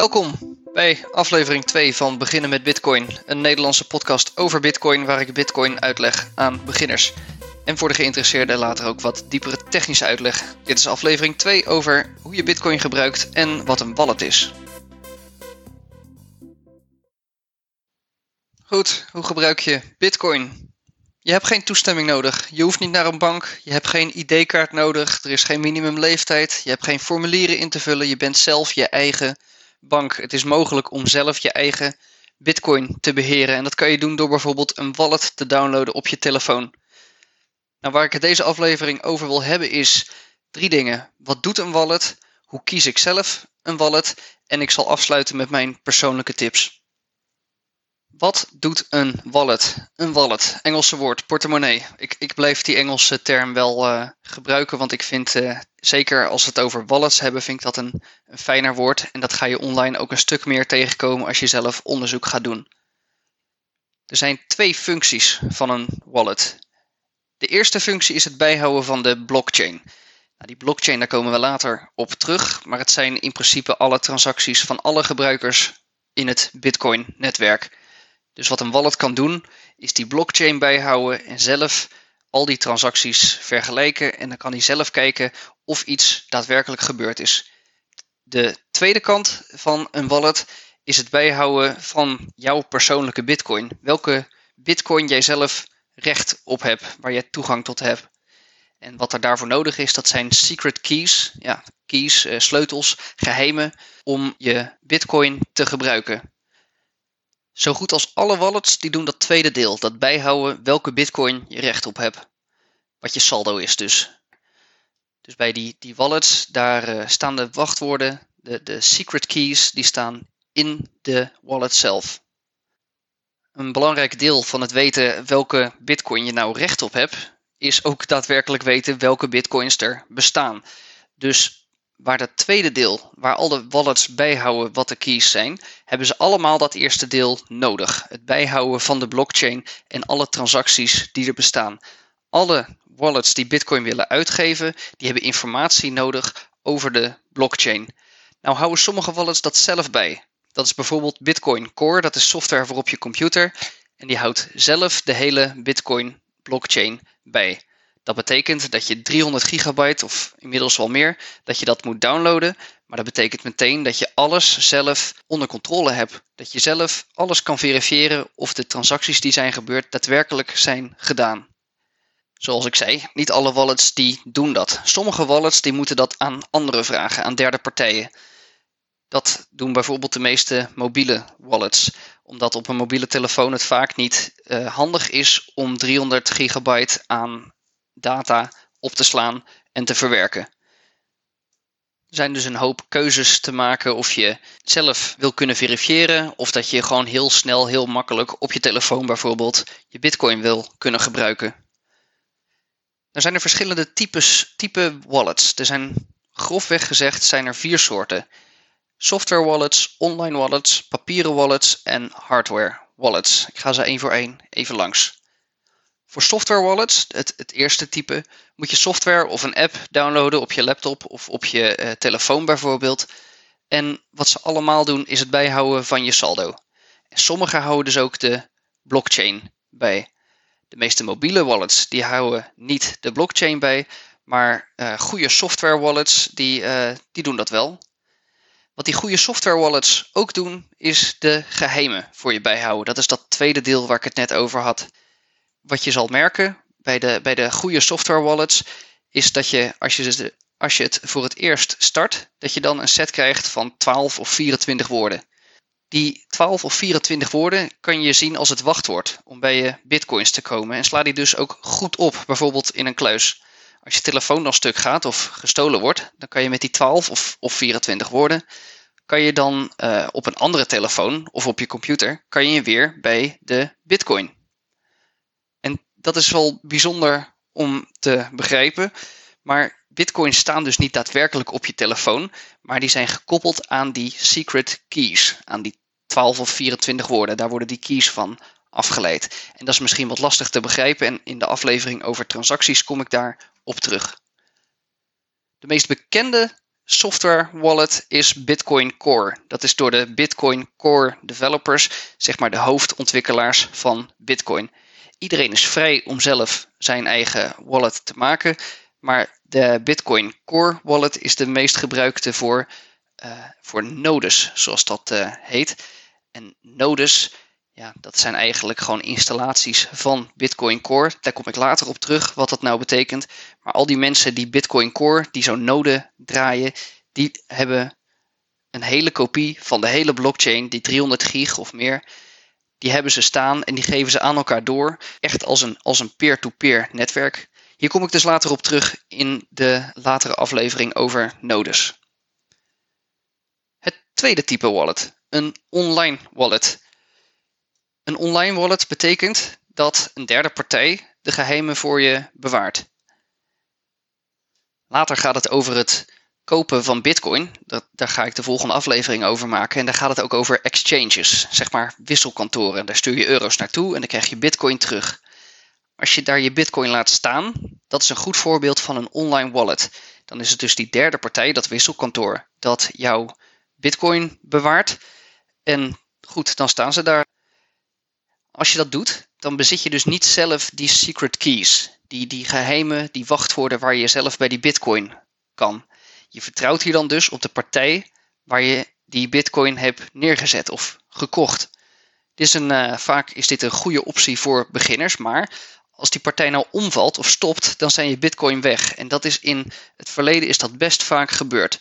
Welkom bij aflevering 2 van Beginnen met Bitcoin, een Nederlandse podcast over Bitcoin waar ik Bitcoin uitleg aan beginners. En voor de geïnteresseerden later ook wat diepere technische uitleg. Dit is aflevering 2 over hoe je Bitcoin gebruikt en wat een wallet is. Goed, hoe gebruik je Bitcoin? Je hebt geen toestemming nodig. Je hoeft niet naar een bank. Je hebt geen ID-kaart nodig. Er is geen minimumleeftijd. Je hebt geen formulieren in te vullen. Je bent zelf je eigen bank. Het is mogelijk om zelf je eigen Bitcoin te beheren. En dat kan je doen door bijvoorbeeld een wallet te downloaden op je telefoon. Nou, waar ik het deze aflevering over wil hebben is drie dingen. Wat doet een wallet? Hoe kies ik zelf een wallet? En ik zal afsluiten met mijn persoonlijke tips. Wat doet een wallet? Een wallet, Engelse woord, portemonnee. Ik, ik blijf die Engelse term wel uh, gebruiken, want ik vind, uh, zeker als we het over wallets hebben, vind ik dat een, een fijner woord. En dat ga je online ook een stuk meer tegenkomen als je zelf onderzoek gaat doen. Er zijn twee functies van een wallet. De eerste functie is het bijhouden van de blockchain. Nou, die blockchain, daar komen we later op terug, maar het zijn in principe alle transacties van alle gebruikers in het Bitcoin-netwerk. Dus wat een wallet kan doen, is die blockchain bijhouden en zelf al die transacties vergelijken. En dan kan hij zelf kijken of iets daadwerkelijk gebeurd is. De tweede kant van een wallet is het bijhouden van jouw persoonlijke bitcoin. Welke bitcoin jij zelf recht op hebt, waar je toegang tot hebt. En wat er daarvoor nodig is, dat zijn secret keys. Ja, keys, eh, sleutels, geheimen om je bitcoin te gebruiken. Zo goed als alle wallets die doen dat tweede deel, dat bijhouden welke bitcoin je recht op hebt. Wat je saldo is dus. Dus bij die, die wallets, daar uh, staan de wachtwoorden, de, de secret keys, die staan in de wallet zelf. Een belangrijk deel van het weten welke bitcoin je nou recht op hebt, is ook daadwerkelijk weten welke bitcoins er bestaan. Dus waar dat tweede deel, waar al de wallets bijhouden wat de keys zijn, hebben ze allemaal dat eerste deel nodig. Het bijhouden van de blockchain en alle transacties die er bestaan. Alle wallets die Bitcoin willen uitgeven, die hebben informatie nodig over de blockchain. Nou houden sommige wallets dat zelf bij. Dat is bijvoorbeeld Bitcoin Core, dat is software voor op je computer. En die houdt zelf de hele Bitcoin blockchain bij. Dat betekent dat je 300 gigabyte of inmiddels wel meer, dat je dat moet downloaden. Maar dat betekent meteen dat je alles zelf onder controle hebt. Dat je zelf alles kan verifiëren of de transacties die zijn gebeurd daadwerkelijk zijn gedaan. Zoals ik zei, niet alle wallets die doen dat. Sommige wallets die moeten dat aan anderen vragen, aan derde partijen. Dat doen bijvoorbeeld de meeste mobiele wallets, omdat op een mobiele telefoon het vaak niet uh, handig is om 300 gigabyte aan data op te slaan en te verwerken. Er zijn dus een hoop keuzes te maken of je zelf wil kunnen verifiëren of dat je gewoon heel snel, heel makkelijk op je telefoon bijvoorbeeld je bitcoin wil kunnen gebruiken. Er zijn er verschillende types, type wallets. Er zijn grofweg gezegd zijn er vier soorten. Software wallets, online wallets, papieren wallets en hardware wallets. Ik ga ze één voor één even langs. Voor software wallets, het, het, eerste type, moet je software of een app downloaden op je laptop of op je uh, telefoon bijvoorbeeld. En wat ze allemaal doen is het bijhouden van je saldo. En sommige houden dus ook de blockchain bij. De meeste mobiele wallets die houden niet de blockchain bij, maar uh, goede software wallets die, uh, die doen dat wel. Wat die goede software wallets ook doen, is de geheimen voor je bijhouden. Dat is dat tweede deel waar ik het net over had wat je zal merken bij de, bij de goede software wallets, is dat je als, je als je het voor het eerst start, dat je dan een set krijgt van 12 of 24 woorden. Die 12 of 24 woorden kan je zien als het wachtwoord om bij je bitcoins te komen. En sla die dus ook goed op, bijvoorbeeld in een kluis. Als je telefoon dan stuk gaat of gestolen wordt, dan kan je met die 12 of, of 24 woorden, kan je dan uh, op een andere telefoon of op je computer, kan je weer bij de bitcoin dat is wel bijzonder om te begrijpen. Maar bitcoins staan dus niet daadwerkelijk op je telefoon, maar die zijn gekoppeld aan die secret keys, aan die 12 of 24 woorden. Daar worden die keys van afgeleid. En dat is misschien wat lastig te begrijpen en in de aflevering over transacties kom ik daar op terug. De meest bekende software wallet is Bitcoin Core. Dat is door de Bitcoin Core developers, zeg maar de hoofdontwikkelaars van Bitcoin. Iedereen is vrij om zelf zijn eigen wallet te maken, maar de Bitcoin Core wallet is de meest gebruikte voor, uh, voor nodes, zoals dat uh, heet. En nodes, ja, dat zijn eigenlijk gewoon installaties van Bitcoin Core. Daar kom ik later op terug wat dat nou betekent. Maar al die mensen die Bitcoin Core, die zo'n node draaien, die hebben een hele kopie van de hele blockchain, die 300 gig of meer. Die hebben ze staan en die geven ze aan elkaar door. Echt als een, als een peer-to-peer netwerk. Hier kom ik dus later op terug in de latere aflevering over nodes. Het tweede type wallet, een online wallet. Een online wallet betekent dat een derde partij de geheimen voor je bewaart. Later gaat het over het kopen van Bitcoin. Dat, daar ga ik de volgende aflevering over maken. En daar gaat het ook over exchanges, zeg maar wisselkantoren. Daar stuur je euro's naartoe en dan krijg je Bitcoin terug. Als je daar je Bitcoin laat staan, dat is een goed voorbeeld van een online wallet. Dan is het dus die derde partij, dat wisselkantoor, dat jouw Bitcoin bewaart. En goed, dan staan ze daar. Als je dat doet, dan bezit je dus niet zelf die secret keys. Die, die geheime, die wachtwoorden waar je zelf bij die bitcoin kan. Je vertrouwt hier dan dus op de partij waar je die bitcoin hebt neergezet of gekocht. Dit is een, uh, vaak is dit een goede optie voor beginners, maar als die partij nou omvalt of stopt, dan zijn je bitcoin weg. En dat is in het verleden is dat best vaak gebeurd.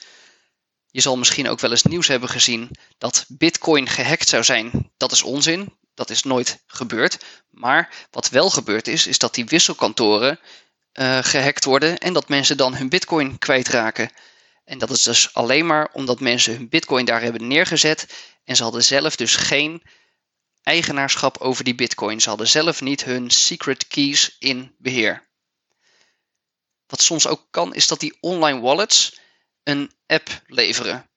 Je zal misschien ook wel eens nieuws hebben gezien dat bitcoin gehackt zou zijn. Dat is onzin. Dat is nooit gebeurd. Maar wat wel gebeurd is, is dat die wisselkantoren uh, gehackt worden en dat mensen dan hun bitcoin kwijtraken. En dat is dus alleen maar omdat mensen hun bitcoin daar hebben neergezet en ze hadden zelf dus geen eigenaarschap over die bitcoin. Ze hadden zelf niet hun secret keys in beheer. Wat soms ook kan, is dat die online wallets een app leveren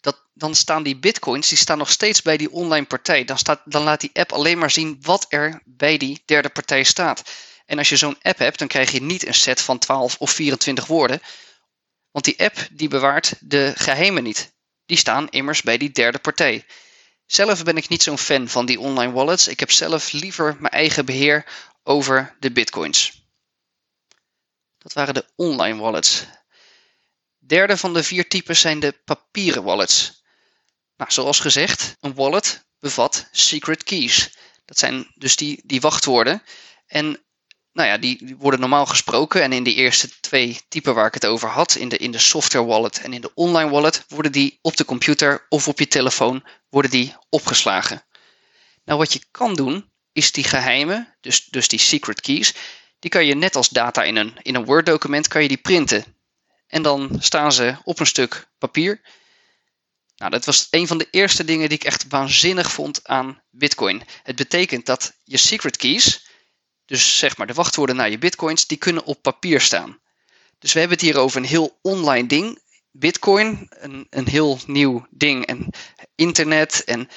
dat, dan staan die bitcoins die staan nog steeds bij die online partij. Dan, staat, dan laat die app alleen maar zien wat er bij die derde partij staat. En als je zo'n app hebt, dan krijg je niet een set van 12 of 24 woorden. Want die app die bewaart de geheimen niet. Die staan immers bij die derde partij. Zelf ben ik niet zo'n fan van die online wallets. Ik heb zelf liever mijn eigen beheer over de bitcoins. Dat waren de online wallets derde van de vier types zijn de papieren wallets. Nou, zoals gezegd, een wallet bevat secret keys. Dat zijn dus die, die wachtwoorden. En nou ja, die worden normaal gesproken. En in de eerste twee typen waar ik het over had, in de, in de software wallet en in de online wallet, worden die op de computer of op je telefoon worden die opgeslagen. Nou, wat je kan doen, is die geheimen, dus, dus die secret keys, die kan je net als data in een, in een Word document, kan je die printen. En dan staan ze op een stuk papier. Nou, dat was een van de eerste dingen die ik echt waanzinnig vond aan Bitcoin. Het betekent dat je secret keys, dus zeg maar de wachtwoorden naar je Bitcoins, die kunnen op papier staan. Dus we hebben het hier over een heel online ding. Bitcoin, een, een heel nieuw ding. En internet en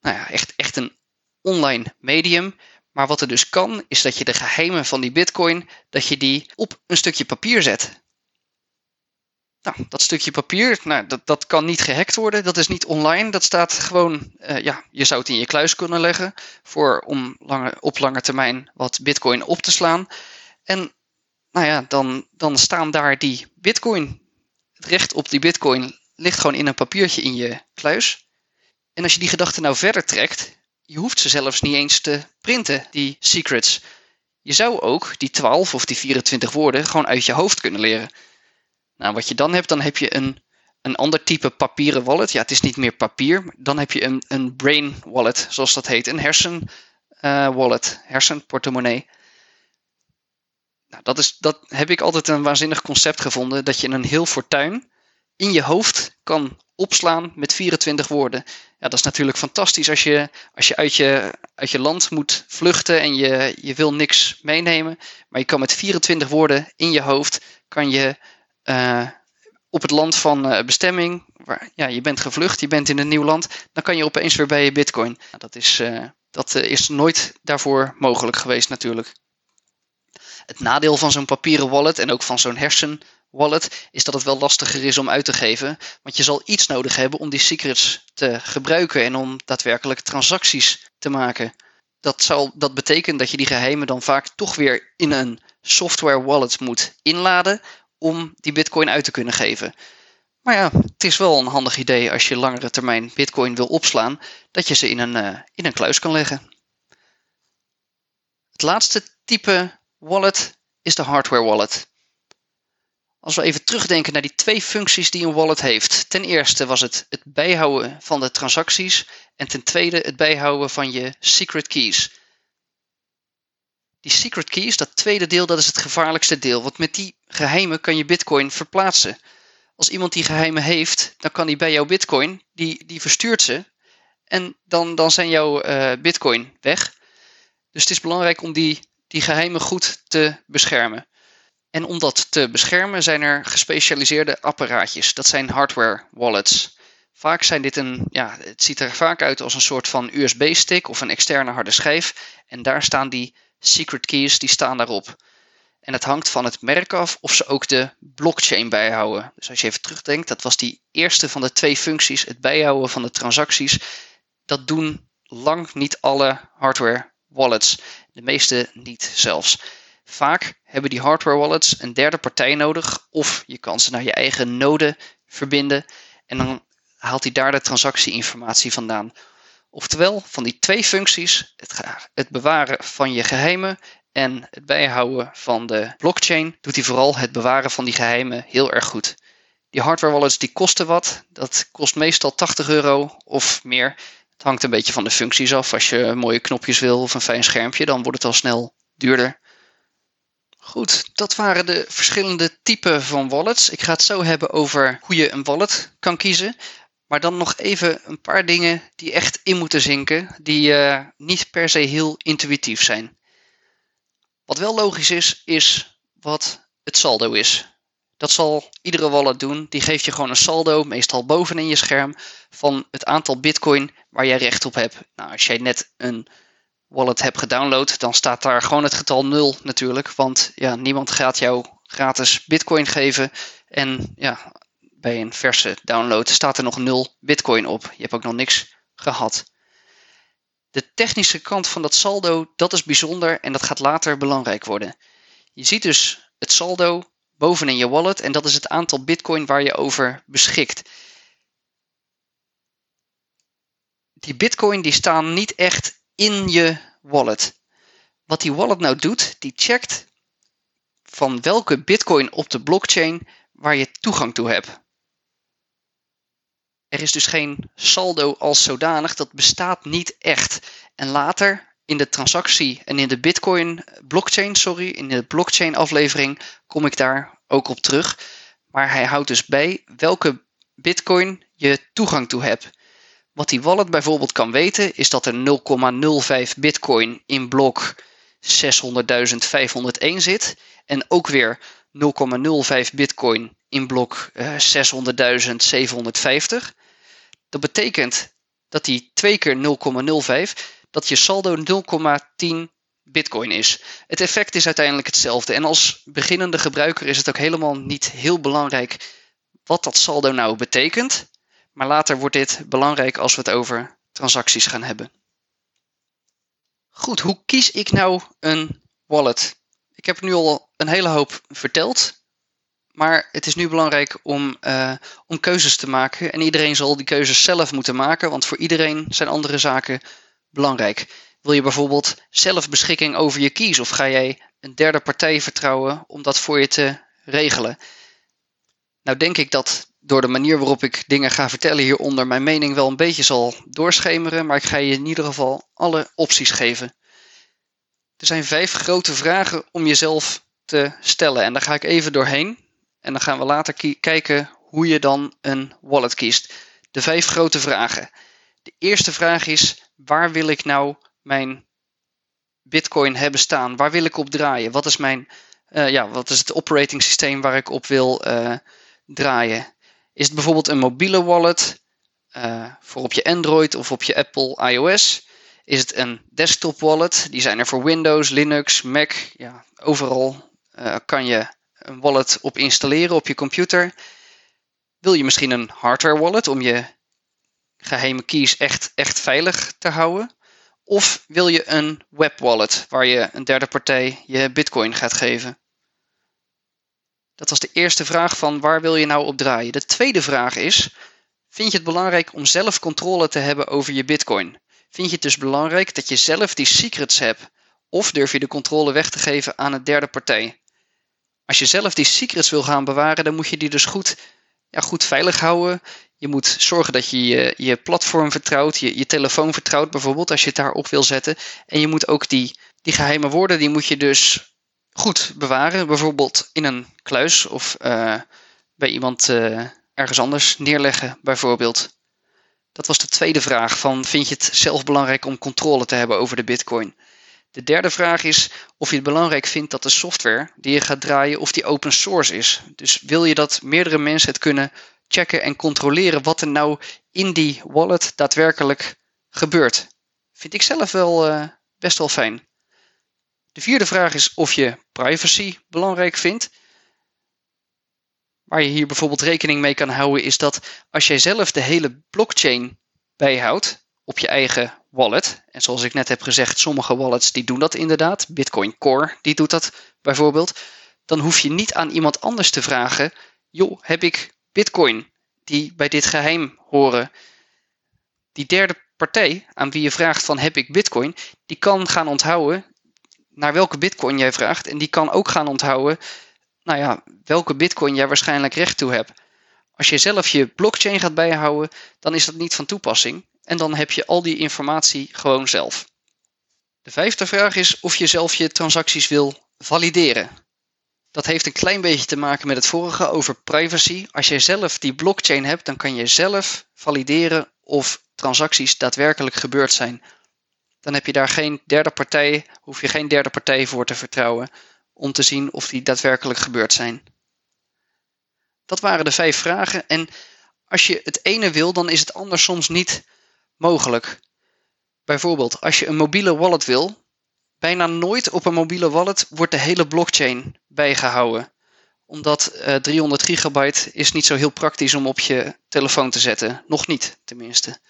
nou ja, echt, echt een online medium. Maar wat er dus kan, is dat je de geheimen van die Bitcoin, dat je die op een stukje papier zet. Nou, dat stukje papier, nou, dat, dat kan niet gehackt worden. Dat is niet online. Dat staat gewoon, uh, ja, je zou het in je kluis kunnen leggen. Voor, om lange, op lange termijn wat bitcoin op te slaan. En nou ja, dan, dan staan daar die bitcoin. Het recht op die bitcoin ligt gewoon in een papiertje in je kluis. En als je die gedachte nou verder trekt, je hoeft ze zelfs niet eens te printen, die secrets. Je zou ook die 12 of die 24 woorden gewoon uit je hoofd kunnen leren. Nou, wat je dan hebt, dan heb je een, een ander type papieren wallet. Ja, het is niet meer papier. Dan heb je een, een brain wallet, zoals dat heet. Een hersen uh, wallet, hersenportemonnee. Nou, dat, is, dat heb ik altijd een waanzinnig concept gevonden. Dat je een heel fortuin in je hoofd kan opslaan met 24 woorden. Ja, dat is natuurlijk fantastisch als je, als je, uit, je uit je land moet vluchten en je, je wil niks meenemen. Maar je kan met 24 woorden in je hoofd kan je uh, op het land van uh, bestemming, waar, ja, je bent gevlucht, je bent in een nieuw land, dan kan je opeens weer bij je bitcoin. Nou, dat is, uh, dat is nooit daarvoor mogelijk geweest natuurlijk. Het nadeel van zo'n papieren wallet en ook van zo'n hersen wallet, is dat het wel lastiger is om uit te geven. Want je zal iets nodig hebben om die secrets te gebruiken en om daadwerkelijk transacties te maken. Dat, zal, dat betekent dat je die geheimen dan vaak toch weer in een software wallet moet inladen om die bitcoin uit te kunnen geven. Maar ja, het is wel een handig idee als je langere termijn bitcoin wil opslaan, dat je ze in een, uh, in een kluis kan leggen. Het laatste type wallet is de hardware wallet. Als we even terugdenken naar die twee functies die een wallet heeft. Ten eerste was het het bijhouden van de transacties en ten tweede het bijhouden van je secret keys. Die secret keys, dat tweede deel, dat is het gevaarlijkste deel, want met die geheimen kan je bitcoin verplaatsen. Als iemand die geheimen heeft, dan kan die bij jouw bitcoin, die, die verstuurt ze en dan, dan zijn jouw uh, bitcoin weg. Dus het is belangrijk om die, die geheimen goed te beschermen. En om dat te beschermen zijn er gespecialiseerde apparaatjes. Dat zijn hardware wallets. Vaak zijn dit een, ja, het ziet er vaak uit als een soort van USB-stick of een externe harde schijf. En daar staan die secret keys, die staan daarop. En het hangt van het merk af of ze ook de blockchain bijhouden. Dus als je even terugdenkt, dat was die eerste van de twee functies, het bijhouden van de transacties. Dat doen lang niet alle hardware wallets. De meeste niet zelfs. Vaak hebben die hardware wallets een derde partij nodig, of je kan ze naar je eigen node verbinden en dan haalt hij daar de transactieinformatie vandaan. Oftewel, van die twee functies, het, bewaren van je geheimen en het bijhouden van de blockchain, doet hij vooral het bewaren van die geheimen heel erg goed. Die hardware wallets die kosten wat. Dat kost meestal 80 euro of meer. Het hangt een beetje van de functies af. Als je mooie knopjes wil of een fijn schermpje, dan wordt het al snel duurder. Goed, dat waren de verschillende typen van wallets. Ik ga het zo hebben over hoe je een wallet kan kiezen. Maar dan nog even een paar dingen die echt in moeten zinken, die uh, niet per se heel intuïtief zijn. Wat wel logisch is, is wat het saldo is. Dat zal iedere wallet doen. Die geeft je gewoon een saldo, meestal bovenin je scherm, van het aantal bitcoin waar jij recht op hebt. Nou, als jij net een wallet hebt gedownload, dan staat daar gewoon het getal 0 natuurlijk. Want ja, niemand gaat jou gratis bitcoin geven. En ja, bij een verse download staat er nog 0 bitcoin op. Je hebt ook nog niks gehad. De technische kant van dat saldo, dat is bijzonder en dat gaat later belangrijk worden. Je ziet dus het saldo bovenin je wallet en dat is het aantal bitcoin waar je over beschikt. Die bitcoin die staan niet echt in je wallet. Wat die wallet nou doet, die checkt van welke bitcoin op de blockchain waar je toegang toe hebt. Er is dus geen saldo als zodanig, dat bestaat niet echt. En later in de transactie en in de bitcoin blockchain, sorry, in de blockchain aflevering kom ik daar ook op terug. Maar hij houdt dus bij welke bitcoin je toegang toe hebt. Wat die wallet bijvoorbeeld kan weten is dat er 0,05 bitcoin in blok 600.501 zit. En ook weer 0,05 bitcoin in blok 600.750. Dat betekent dat die 2 keer 0,05, dat je saldo 0,10 bitcoin is. Het effect is uiteindelijk hetzelfde. En als beginnende gebruiker is het ook helemaal niet heel belangrijk wat dat saldo nou betekent. Maar later wordt dit belangrijk als we het over transacties gaan hebben. Goed, hoe kies ik nou een wallet? Ik heb nu al een hele hoop verteld. Maar het is nu belangrijk om, uh, om keuzes te maken. En iedereen zal die keuzes zelf moeten maken, want voor iedereen zijn andere zaken belangrijk. Wil je bijvoorbeeld zelf beschikking over je keys of ga jij een derde partij vertrouwen om dat voor je te regelen? Nou denk ik dat door de manier waarop ik dingen ga vertellen hieronder mijn mening wel een beetje zal doorschemeren, maar ik ga je in ieder geval alle opties geven. Er zijn vijf grote vragen om jezelf te stellen en daar ga ik even doorheen. En dan gaan we later kijken hoe je dan een wallet kiest. De vijf grote vragen. De eerste vraag is: waar wil ik nou mijn Bitcoin hebben staan? Waar wil ik op draaien? Wat is, mijn, uh, ja, wat is het operating systeem waar ik op wil uh, draaien? Is het bijvoorbeeld een mobiele wallet uh, voor op je Android of op je Apple iOS? Is het een desktop wallet? Die zijn er voor Windows, Linux, Mac. Ja, overal kan je een wallet op installeren op je computer? Wil je misschien een hardware wallet om je geheime keys echt, echt veilig te houden? Of wil je een web wallet waar je een derde partij je bitcoin gaat geven? Dat was de eerste vraag van waar wil je nou op draaien? De tweede vraag is, vind je het belangrijk om zelf controle te hebben over je bitcoin? Vind je het dus belangrijk dat je zelf die secrets hebt? Of durf je de controle weg te geven aan een derde partij? Als je zelf die secrets wil gaan bewaren, dan moet je die dus goed, ja, goed veilig houden. Je moet zorgen dat je je, platform vertrouwt, je, je telefoon vertrouwt bijvoorbeeld, als je het daarop wil zetten. En je moet ook die, die geheime woorden, die moet je dus goed bewaren. Bijvoorbeeld in een kluis of uh, bij iemand uh, ergens anders neerleggen, bijvoorbeeld. Dat was de tweede vraag van vind je het zelf belangrijk om controle te hebben over de bitcoin? De derde vraag is of je het belangrijk vindt dat de software die je gaat draaien of die open source is. Dus wil je dat meerdere mensen het kunnen checken en controleren wat er nou in die wallet daadwerkelijk gebeurt. Vind ik zelf wel uh, best wel fijn. De vierde vraag is of je privacy belangrijk vindt. Waar je hier bijvoorbeeld rekening mee kan houden is dat als jij zelf de hele blockchain bijhoudt op je eigen wallet, en zoals ik net heb gezegd, sommige wallets die doen dat inderdaad, Bitcoin Core die doet dat bijvoorbeeld, dan hoef je niet aan iemand anders te vragen, joh, heb ik Bitcoin die bij dit geheim horen? Die derde partij aan wie je vraagt van heb ik Bitcoin, die kan gaan onthouden naar welke bitcoin jij vraagt. En die kan ook gaan onthouden, nou ja, welke bitcoin jij waarschijnlijk recht toe hebt. Als je zelf je blockchain gaat bijhouden, dan is dat niet van toepassing. En dan heb je al die informatie gewoon zelf. De vijfde vraag is of je zelf je transacties wil valideren. Dat heeft een klein beetje te maken met het vorige over privacy. Als je zelf die blockchain hebt, dan kan je zelf valideren of transacties daadwerkelijk gebeurd zijn dan heb je daar geen derde partij, hoef je geen derde partij voor te vertrouwen om te zien of die daadwerkelijk gebeurd zijn. Dat waren de vijf vragen en als je het ene wil, dan is het anders soms niet mogelijk. Bijvoorbeeld, als je een mobiele wallet wil, bijna nooit op een mobiele wallet wordt de hele blockchain bijgehouden. Omdat uh, 300 gigabyte is niet zo heel praktisch om op je telefoon te zetten. Nog niet, tenminste.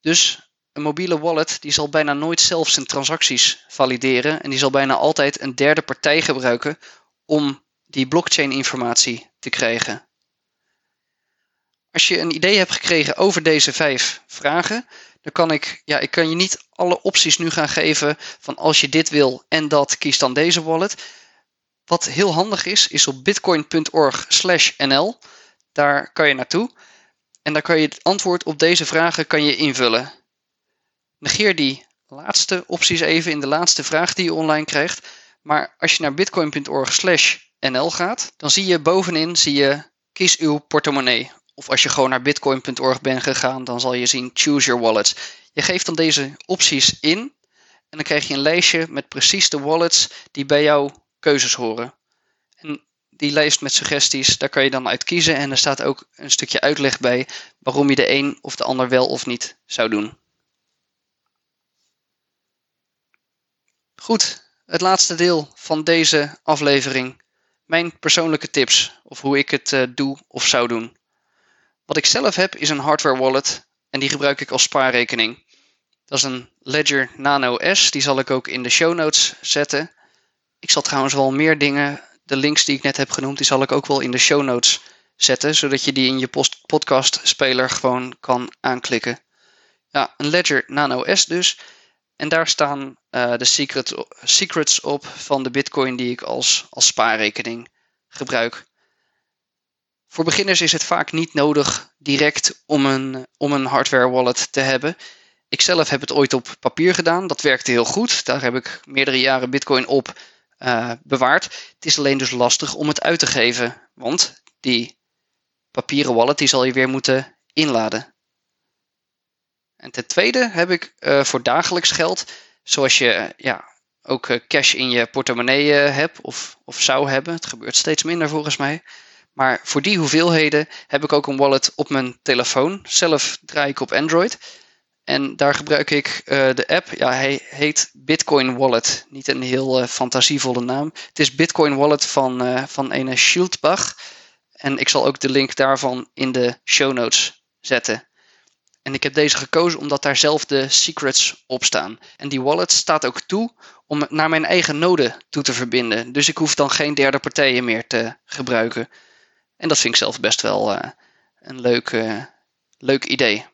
Dus een mobiele wallet die zal bijna nooit zelf zijn transacties valideren en die zal bijna altijd een derde partij gebruiken om die blockchain informatie te krijgen. Als je een idee hebt gekregen over deze vijf vragen, dan kan ik, ja, ik kan je niet alle opties nu gaan geven van als je dit wil en dat, kies dan deze wallet. Wat heel handig is, is op bitcoin.org/nl. Daar kan je naartoe en daar kan je het antwoord op deze vragen kan je invullen. Negeer die laatste opties even in de laatste vraag die je online krijgt. Maar als je naar bitcoin.org/nl gaat, dan zie je bovenin zie je kies uw portemonnee. Of als je gewoon naar bitcoin.org bent gegaan, dan zal je zien choose your wallets. Je geeft dan deze opties in en dan krijg je een lijstje met precies de wallets die bij jouw keuzes horen. En die lijst met suggesties, daar kan je dan uit kiezen en er staat ook een stukje uitleg bij waarom je de een of de ander wel of niet zou doen. Goed, het laatste deel van deze aflevering. Mijn persoonlijke tips, of hoe ik het uh, doe of zou doen. Wat ik zelf heb is een hardware wallet en die gebruik ik als spaarrekening. Dat is een Ledger Nano S, die zal ik ook in de show notes zetten. Ik zal trouwens wel meer dingen, de links die ik net heb genoemd, die zal ik ook wel in de show notes zetten, zodat je die in je podcast speler gewoon kan aanklikken. Ja, een Ledger Nano S dus. En daar staan uh, de secret, secrets op van de Bitcoin die ik als, als spaarrekening gebruik. Voor beginners is het vaak niet nodig direct om een, om een hardware wallet te hebben. Ik zelf heb het ooit op papier gedaan. Dat werkte heel goed. Daar heb ik meerdere jaren Bitcoin op uh, bewaard. Het is alleen dus lastig om het uit te geven. Want die papieren wallet die zal je weer moeten inladen. En ten tweede heb ik uh, voor dagelijks geld, zoals je ja, ook uh, cash in je portemonnee hebt of, of zou hebben. Het gebeurt steeds minder volgens mij. Maar voor die hoeveelheden heb ik ook een wallet op mijn telefoon. Zelf draai ik op Android. En daar gebruik ik uh, de app. Ja, hij heet Bitcoin Wallet. Niet een heel uh, fantasievolle naam. Het is Bitcoin Wallet van, uh, van. En ik zal ook de link daarvan in de show notes zetten. En ik heb deze gekozen omdat daar zelf de secrets op staan. En die wallet staat ook toe om naar mijn eigen node toe te verbinden. Dus ik hoef dan geen derde partijen meer te gebruiken. En dat vind ik zelf best wel uh, een leuk, uh, leuk idee.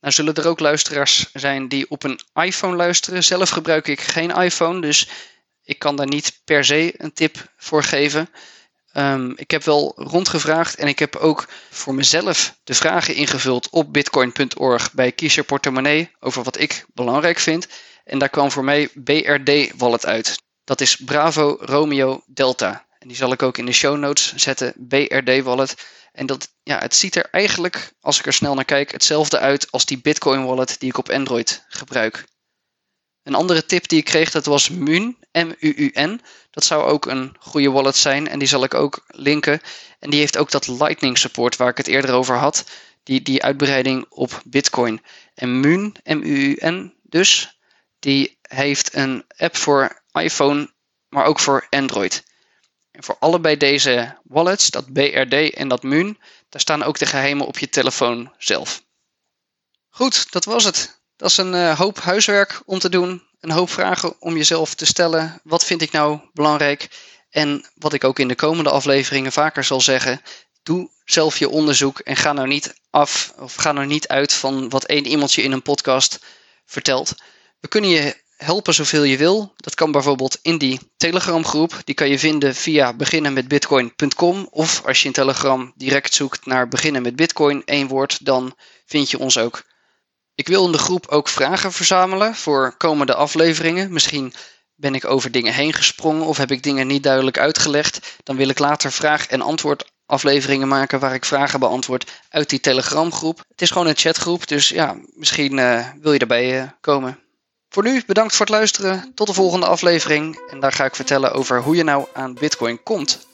Nou zullen er ook luisteraars zijn die op een iPhone luisteren. Zelf gebruik ik geen iPhone, dus ik kan daar niet per se een tip voor geven. Um, ik heb wel rondgevraagd en ik heb ook voor mezelf de vragen ingevuld op bitcoin.org bij Kies je portemonnee over wat ik belangrijk vind. En daar kwam voor mij BRD Wallet uit. Dat is Bravo Romeo Delta. En die zal ik ook in de show notes zetten, BRD Wallet. En dat, ja, het ziet er eigenlijk, als ik er snel naar kijk, hetzelfde uit als die Bitcoin Wallet die ik op Android gebruik. Een andere tip die ik kreeg, dat was Mun, M-U-U-N. Dat zou ook een goede wallet zijn en die zal ik ook linken. En die heeft ook dat Lightning support waar ik het eerder over had. Die, die uitbreiding op Bitcoin. En Mun, M-U-U-N dus, die heeft een app voor iPhone, maar ook voor Android. Voor allebei deze wallets, dat BRD en dat Mun, daar staan ook de geheimen op je telefoon zelf. Goed, dat was het. Dat is een uh, hoop huiswerk om te doen. Een hoop vragen om jezelf te stellen. Wat vind ik nou belangrijk? En wat ik ook in de komende afleveringen vaker zal zeggen. Doe zelf je onderzoek en ga nou niet af of ga nou niet uit van wat één iemandje in een podcast vertelt. We kunnen je helpen zoveel je wil. Dat kan bijvoorbeeld in die Telegram groep. Die kan je vinden via beginnenmetbitcoin.com of als je in Telegram direct zoekt naar beginnen met Bitcoin, één woord, dan vind je ons ook. Ik wil in de groep ook vragen verzamelen voor komende afleveringen. Misschien ben ik over dingen heen gesprongen of heb ik dingen niet duidelijk uitgelegd. Dan wil ik later vraag- en antwoord afleveringen maken waar ik vragen beantwoord uit die Telegram groep. Het is gewoon een chatgroep, dus ja, misschien uh, wil je erbij uh, komen. Voor nu bedankt voor het luisteren. Tot de volgende aflevering. En daar ga ik vertellen over hoe je nou aan Bitcoin komt.